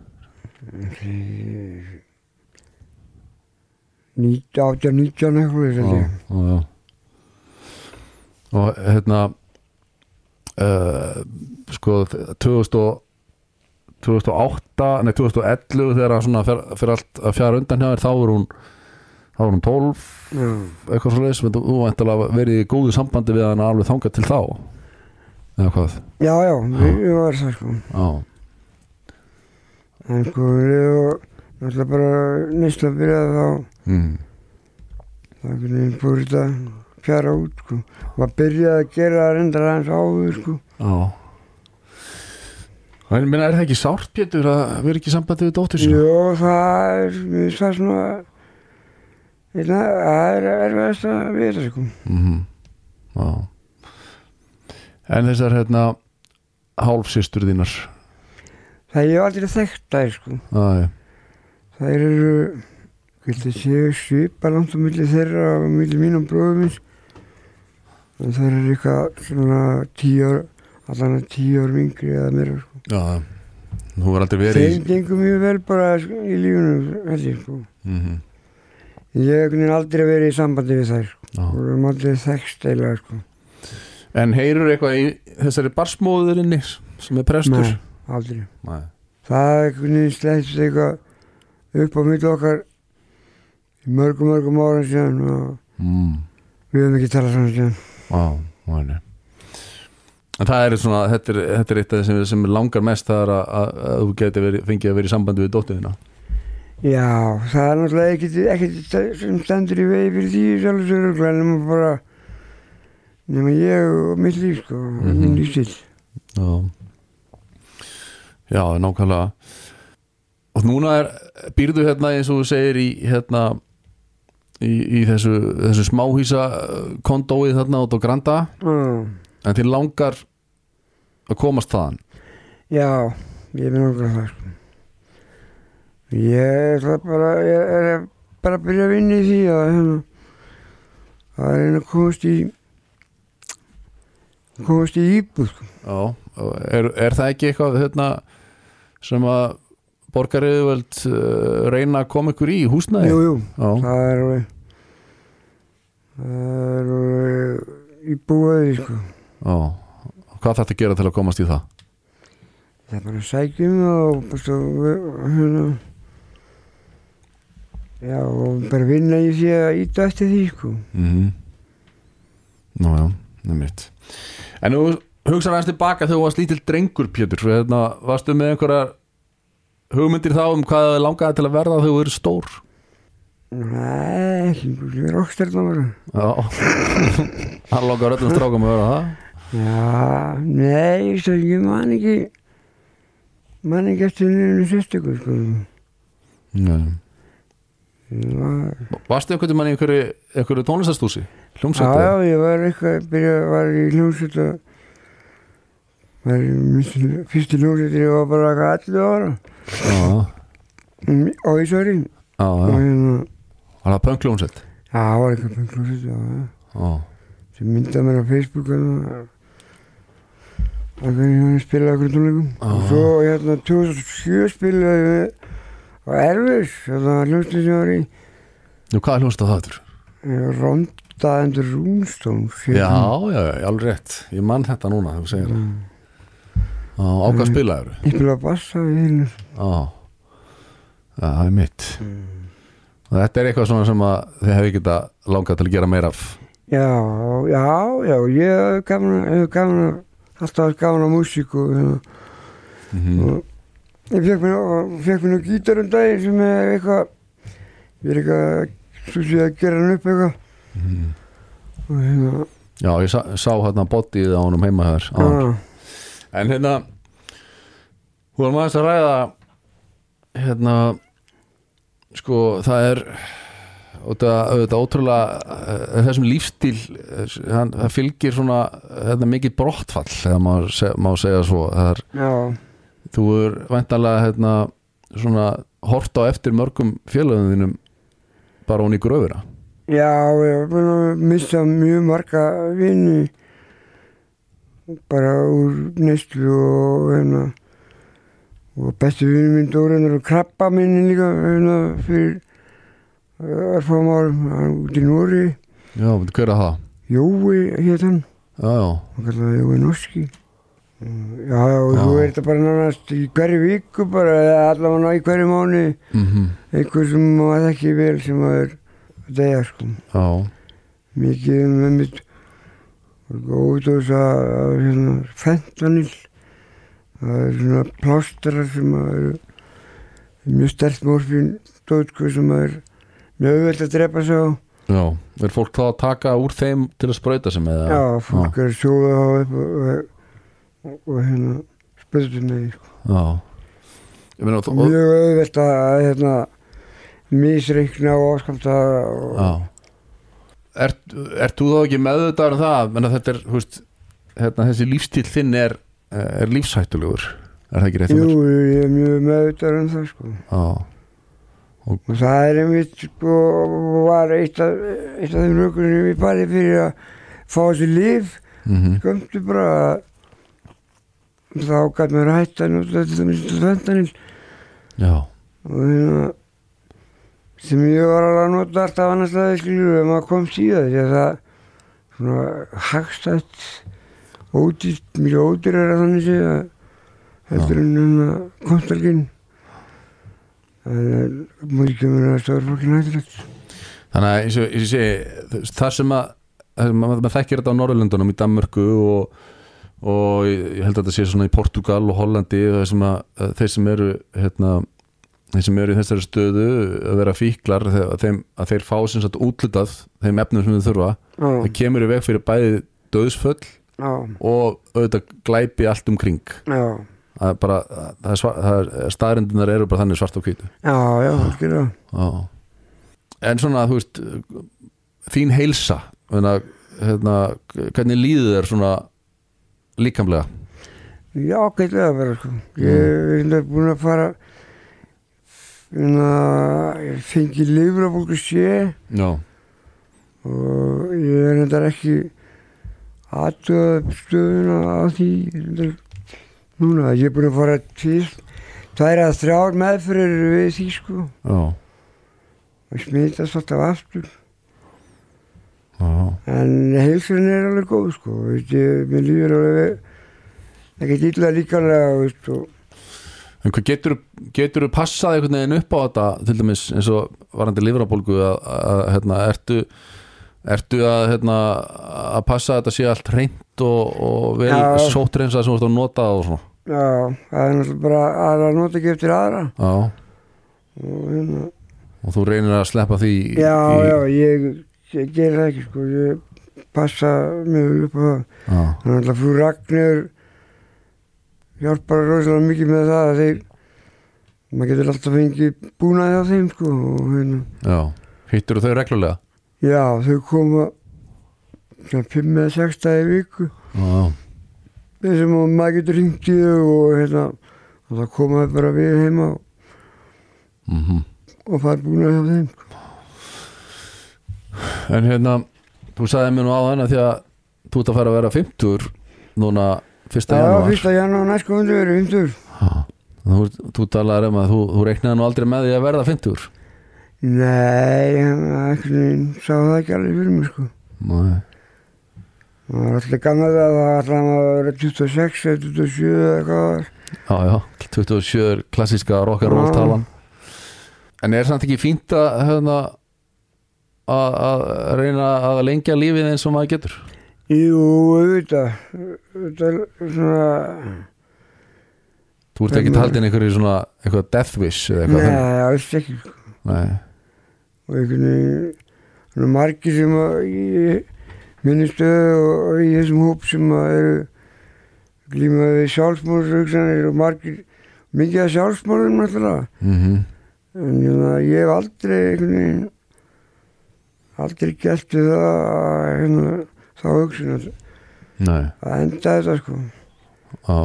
Nít- átján, nítján eitthvað. Og hérna uh, sko 2000 og 2008, nei 2011 þegar fer, fer allt að fjara undan hjá þér þá er hún þá er hún 12 Já, eitthvað svo leis þú væntalega verið í góðu sambandi við hann alveg þangað til þá eða hvað já, já við, við varum það sko en sko við og náttúrulega bara neysla byrjaði þá mm. þá einhvern veginn fór þetta fjara út sko. maður byrjaði að gera það reyndar aðeins áður sko. Já En minna, er það ekki sárt, Pétur, að vera ekki í sambandi við dóttur sína? Jó, það er það svona Einna, það er erfiðast að vita sko. Mm Já En þessar, hérna hálfsystur þínar það hef aldrei þekkt þær sko. Æ, þær eru vildi séu svipa langt á milli þeirra og milli mín og bróðum minn en þær eru eitthvað svona tíu ár allan að tíu ár yngri eða meira sko. Já, þú var aldrei verið þeim gengur mjög vel bara sko, í lífunum held ég sko mm -hmm. Ég hef aldrei verið í sambandi við þær og við erum aldrei þekkt eiginlega sko En heyrur eitthvað í þessari barsmóðurinni sem er prestur? Nei, aldrei Nei. það er slættist eitthvað upp á milli okkar í mörgum mörgum ára síðan og Mm. við höfum ekki talað saman síðan Á, nei. En það er svona, þetta er, þetta er eitt af það sem, sem langar mest það er að, að, að þú geti verið, fengið að vera í sambandi við dóttuðina. Já, það er náttúrulega ekkert, sem stendur í vegi fyrir því örugglega nema bara nema ég og mitt líf sko, mm Mhm. minn lífstil. Já. Já, nákvæmlega. Og núna er, býrðu hérna eins og þú segir í hérna í, í þessu, þessu smáhísa kondói þarna út á Granda Já, en til langar að komast þaðan. já, ég er náttúrulega það sko. Ég ætla bara, ég er bara að byrja að vinna í því að hérna, að reyna að komast í komast í íbúð sko. Já, er, er það ekki eitthvað hérna, sem að borgariðvöld uh, reyna að koma ykkur í húsnæði? Jú, jú, Já, það er alveg það er íbúðið sko. já. Hvað þarf að gera til að komast í það? Það er bara sækjum og hérna já og bara vinna í því að íta eftir því sko. Mm -hmm. Nú já, nefnitt En þú hugsaði aðeins tilbaka þegar þú varst lítill drengur Pétur. Hérna, Varstu með einhverjar hugmyndir þá um hvað þið langaði til að verða þegar þú eru stór? Nei, ekki einhverju rockstjarnar bara Já. Hann langar öllum strákum að vera það. Já, nei, ég man ekki man ekki eftir nefnum sérstökur sko. Nei. Varstu einhvern veginn í einhverju, einhverju tónlistastúsi? Hljómsveitu? já, ég var eitthvað byrja, var í hljómsveit og var í minnst- fyrstu hljómsveit ég var bara 11 ára Já, og í Söri já, og já hérna Var það punk hljómsveit? Já, það var eitthvað já. Já, Sem myndaði mér á Facebook og það var hann spilaði okkur tónleikum. Og svo hérna 2007 spilaði við á Erfis, þetta var hljómsið sem var í Nú, hvað er hljómsveit það þetta? Rondaðendur Rúnstóns. Já, já, já, alveg rétt Ég man þetta núna, þegar þú segir það Mm. Á hvað spilaður? Ég spilaði bassa. Já, Já, það er mitt og þetta er eitthvað svona sem þið hefði geta langað til að gera meira af Já, já, já, ég hef að, alltaf haft gaman að músík og hérna. mm og ég fekk mér, mér gítar um daginn sem er eitthvað ég er eitthvað sé að gera hann upp eitthvað. Mhm. og hérna Já, ég sá, sá hérna bodyið á honum heima hér já, En hérna Þú erum aðeins að ræða hérna sko, það er auðvitað, ótrúlega eh, þessum lífstíl eh, hann, það fylgir svona hérna, mikið brottfall þegar maður má segja svo það er já, Þú er væntalega hérna, svona hort á eftir mörgum félögum þínum bara hún í gröfina. Já, ég var búin að missa mjög marga vini. Bara úr neyslu og hérna og bestu vinnu minn Dóranar og krabba minni líka hérna fyrir örfáum árum. Út í Nóri Já, veitu hver að það? Jói hétt hann. Já, já, hann kallaði Jói Norski já, já, og Já. þú er þetta bara nánast í hverju viku bara, eða allavega í hverju mánu mm einhver sem maður þekki vel sem maður að deyja sko. Já, mikið um með mitt ódós að að, hérna, fentanil það er svona plástrar sem að eru mjög stert morfín dótku sem að er mjög auðvelt að drepa sig á. Já, er fólk þá að taka úr þeim til að sprauta sem eða? Já, fólk er að sjóða á upp og, og, og, og hérna spöldum með sko. Meina, þú, mjög auðvelt að hérna misreikna og áskamta og, ert þú þá ekki meðvitaður um það? Menna þetta er, hú veist hérna, þessi lífstíl þinn er, er lífshættulegur. Er það ekki rétt? Jú, ég er mjög meðvitað um það sko. Já, og það er einmitt sko var eitt af, eitt af þeim rökunum ég farið fyrir að fá þessi líf mm skömmtu bara að þá gæt mér hægt að nota þetta og hérna sem ég var alveg að nota alltaf annars staði skilju ef maður kom síðan því að það svona hagstætt ódýrt, mjög ódýr er að þannig sé að heldur en hérna komstalginn það er mjög kemur að stórfólkin hættilegt þannig að eins og ég segi það að það sem að maður þekkir þetta á Norrlöndunum í Danmörku og, og ég held að þetta sé svona í Portugal og Hollandi það sem að þeir sem eru hérna, þeir sem eru í þessari stöðu að vera fíklar þeir, að, þeim, að þeir fá sem sagt útlutað þeim efnum sem þau þurfa. Það já, kemur í veg fyrir bæði döðsföll já, og auðvitað glæpi allt um kring. Já. Það er bara, það er, svar- það er staðrindunar eru bara þannig svart og hvítu. Já, já, skilja en svona, þú veist þín heilsa hérna, hérna, hvernig líður þér svona líkamlega? Já, gætlega að vera sko. Ég er hérna búin að fara hérna, ég fengi lifrabólgu sé já, og ég er hérna ekki aðtöða stöðuna á því núna. Ég er búin að fara til tvær að þrjár meðfyrir við því sko. Og smitast alltaf aftur já. En heilsun er alveg góð sko. Veist, ég, mér líður alveg ekki illa líkanlega veist, en hvað getur getur þú passað einhvern veginn upp á þetta til dæmis eins og varandi livrabólgu að, að hérna, ertu ertu að, hérna, að passa að þetta sé allt reynd og, og vel Já. sótt reynsa sem þú ert að nota og svona? Já, það er náttúrulega bara aðra nota ekki eftir aðra. Já, og hérna, og þú reynir að sleppa því já, í, já, ég, ég ger það ekki sko, ég passa mjög vel upp á það. Þannig að frú Ragnir hjálpar rosalega mikið með það að þeir, maður getur alltaf fengið búnaði á þeim sko og hérna, hittur þau reglulega? Já, þau koma svona 5 eða 6 dagi í viku. Þessum að maður getur ringt í þau og hérna, og það koma þau bara við heima og, mhm. og fara búnaði á þeim sko. En hérna, þú sagði mér nú á hana því að þú ert að fara að vera 50 núna 1. Já, janúar fyrsta janúar næst komandi verið 50 þú, þú talaði um að þú, þú reiknaði nú aldrei með því að verða 50 Nei, hann sá það ekki alveg fyrir mig sko. Nei, Það var alltaf gaman að það var alltaf að vera 26 eða 27 eða eitthvað það já, já, 27 er klassíska rock'n'roll Já. talan En er samt ekki fínt að hérna, að reyna að lengja lífið eins og maður getur? Jú, auðvitað, auðvitað svona, Þú ert ekki Hvernig- haldin einhverju svona eitthvað death wish eða eitthvað nei, alls ekki. Nei, Og einhvern margir sem að í minni stöðu og, í þessum hóp sem eru glíma við sjálfsmórshugsanir og margir, mikið af sjálfsmórðum náttúrulega. mhm. En hérna, ég hef aldrei einhvern veginn aldrei gert við það að hérna, þá hugsun að, enda þetta sko. Já,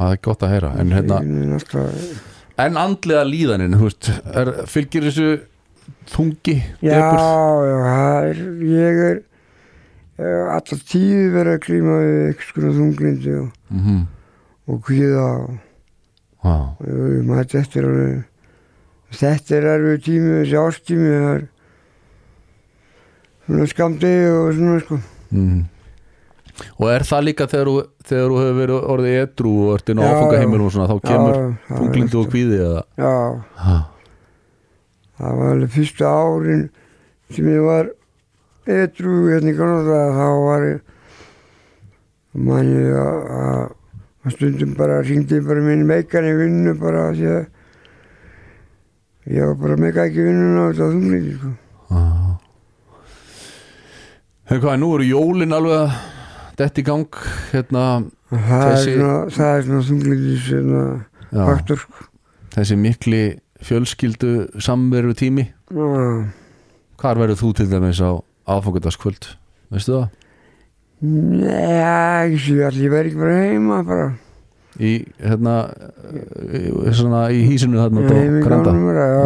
það er gott að heyra. En hérna, En andlega líðanin, þú veist, er, fylgir þessu þungi? já, já, er ég er alltaf tíð verið að klíma við eitthvað svona þunglindi og, Mhm. og kvíða og, Já, og maður þetta er alveg þetta er erfið tími, þessi ástími það er skamdegi og svona sko mhm. Og er það líka þegar þú, þegar þú hefur verið orðið edru og ert inn á Já, áfangaheimilum og svona, þá kemur þunglindi og kvíði eða? Já, Ha, það var alveg fyrstu árin sem ég var edru hérna í Kanada þá var ég man ég að, að stundum bara ringdi bara minn meikan í vinnu bara því að ég var bara meika ekki vinnuna á þetta þunglindi sko. ha. Hefur hvað, nú eru jólin alveg detta í gang hérna, það er Þessi- svona, það er svona þunglindis svona, já, faktor sko. þessi mikli fjölskyldu samveru tími Já. Hvar verður þú til dæmis á aðfangardagskvöld? Veistu það? Nei, ég sé allir, ég verð ekki bara heima bara Í, hérna, svona í hísinu þarna á Heim í Granda gánum bara, já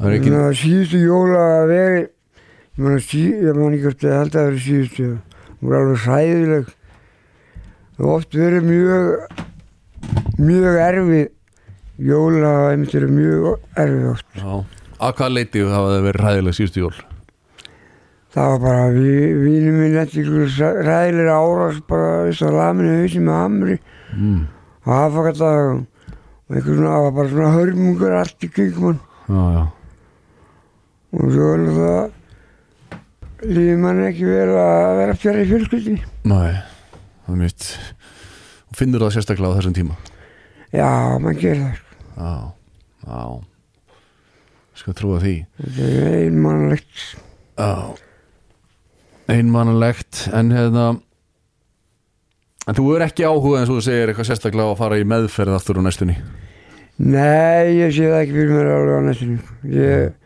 Það er ekki Þannig að síðustu jóla að veri ég man, ekki hvort ég held að það verið síðustu. Það voru alveg hræðileg. Það oft verið mjög mjög erfið. Jóla einmitt verið mjög erfið oft. Já. Að hvað hafa það verið ræðilega síðustu jól? það var bara við, vínum minn eftir ykkur hræðilega árás bara þess að laminu hausin með hamri. Mm. og aðfakadag og einhver svona, það var bara svona hörmungur allt í kringum og svo er það lífið mann ekki vel að vera fjari fjölskyldinni Nei, það er mitt og finnur það sérstaklega á þessum tíma Já, mann gerir það. sko. Já, já Skal trúa því Þetta er einmannlegt. Já Einmannlegt En hérna En þú er ekki áhuga eins og þú segir eitthvað sérstaklega að fara í meðferð aftur á næstunni Nei, ég sé það ekki fyrir mér alveg á næstunni. Ég, einhvern veginn,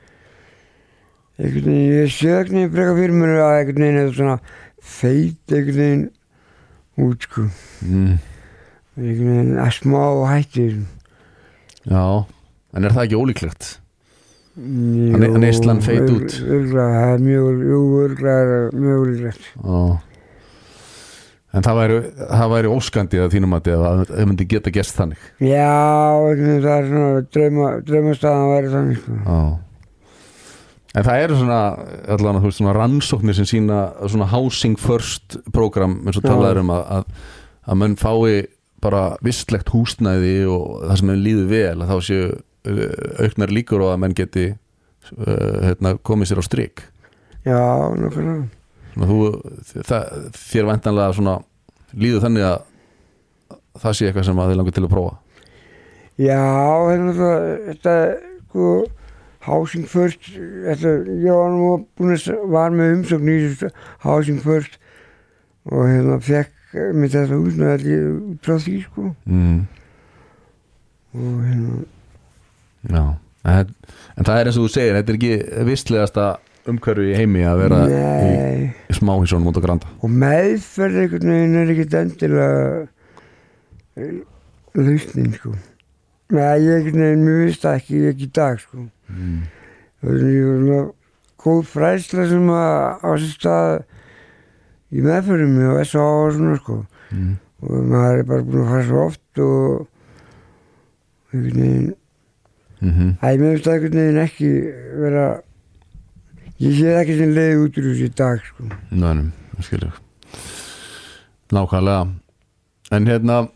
ég sé það ekki breyka fyrir mér að einhvern veginn er svona feit einhvern veginn út, sko. mm. Einhvern veginn að smá hættir. Já En er það ekki ólíklegt? Hann er Ísland feit út. Það er mjög, ólíklegt. Já En það væri, það væri óskandi að þínum að það myndi geta gest þannig Já, einhvern veginn, það er svona drauma, draumastæðan að vera þannig, sko. Já En það eru svona, allan þú veist, svona rannsóknir sem sína svona housing first program eins og talaður um að, að, að menn fái bara vistlegt húsnæði og það sem menn líður vel að þá séu uh, auknar líkur og að menn geti uh, hérna, komið sér á strik. Já, svona, þú, það, þér væntanlega svona líður þannig að það sé eitthvað sem að þið langar til að prófa? Já, hérna það, þetta, sko, Housing First, þetta, ég var nú búin að, var með umsókn í Housing First og hérna fekk með þetta húsnaði út frá því, sko, mm. og hérna, Já en, en það er eins og þú segir, þetta er ekki vistlegasta umhverfi í heimi að vera nei, í smáhísónum út á granda og meðferð einhvern veginn er ekkert endilega lausnin, sko. Nei, ég finnst það ekki, ekki í dag, sko. mm. Það er svona góð fræsla sem að á sér stað í meðferðum og S.A. og svona sko Mm. og maður er bara búin að fara svo oft og einhvern veginn Mm -hmm. Æ, mér finnst það einhvern veginn ekki vera ég sé ekki sem leiði út úr þessu í dag sko Nænum, skilur Nákvæmlega En hérna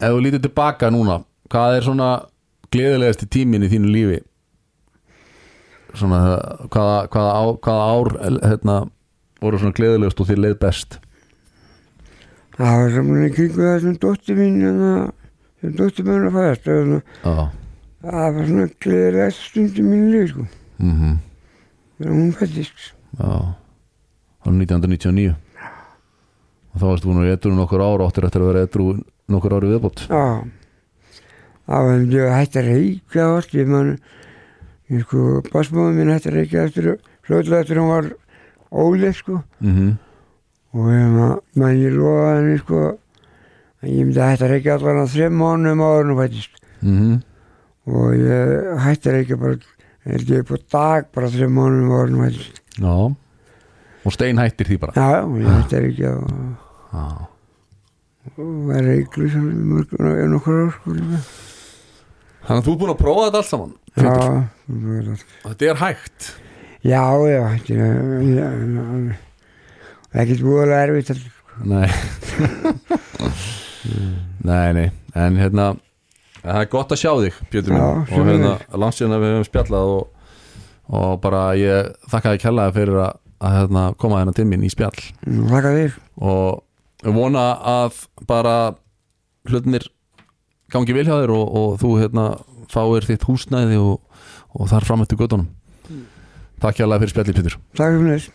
ef þú lítið tilbaka núna hvað er svona gleðilegasti tíminn í þínu lífi? Svona hvaða, hvaða, á, hvaða ár hérna, voru svona gleðilegast og þér leið best? Það var saman í kringu það sem dóttir mín hérna, sem dóttir mín að fæðast Já. það var svona gleðilegast stundum mínu líf sko. Mm -hmm. hún fættist Já. Það var 1999 og þá varstu búin að edru nokkur ára áttir eftir að vera edru nokkur ári viðbót. Já, það hefði ég hætti að reykja allt, ég man, ég sko, basmáðum minn hætti að reykja eftir, fljóðlega eftir hún var óleif, sko, mm og ég man, man ég lofaði henni, sko, að ég myndi að hætti að reykja allan að þrem mánum áður hún fættist, -hmm. og ég hætti að reykja bara, held ég på dag, bara þrem mánum áður hún fættist. Já og stein hættir því bara Já, ég hætti að reykja og, Já og var reyklu sem mörgur, nokkur ár, sko, líka. Þannig að þú er búin að prófa þetta allt saman? Já, það. Þetta er hægt? Já, já, þetta er ekkert voðalega erfitt heldur. Nei. Nei, nei. En hérna Það er gott að sjá þig, Björn minn. Já, Og hérna, langt síðan að við höfum spjallað og, og bara ég þakka þig kjallaði fyrir að, að hérna, koma hérna til mín í spjall. Þakka þér. og ég vona að bara hlutinir gangi vel hjá þér og, og þú hérna fáir þitt húsnæði og, og þar fram eftir göttunum Takk hjá fyrir spjalli Pétur. Takk fyrir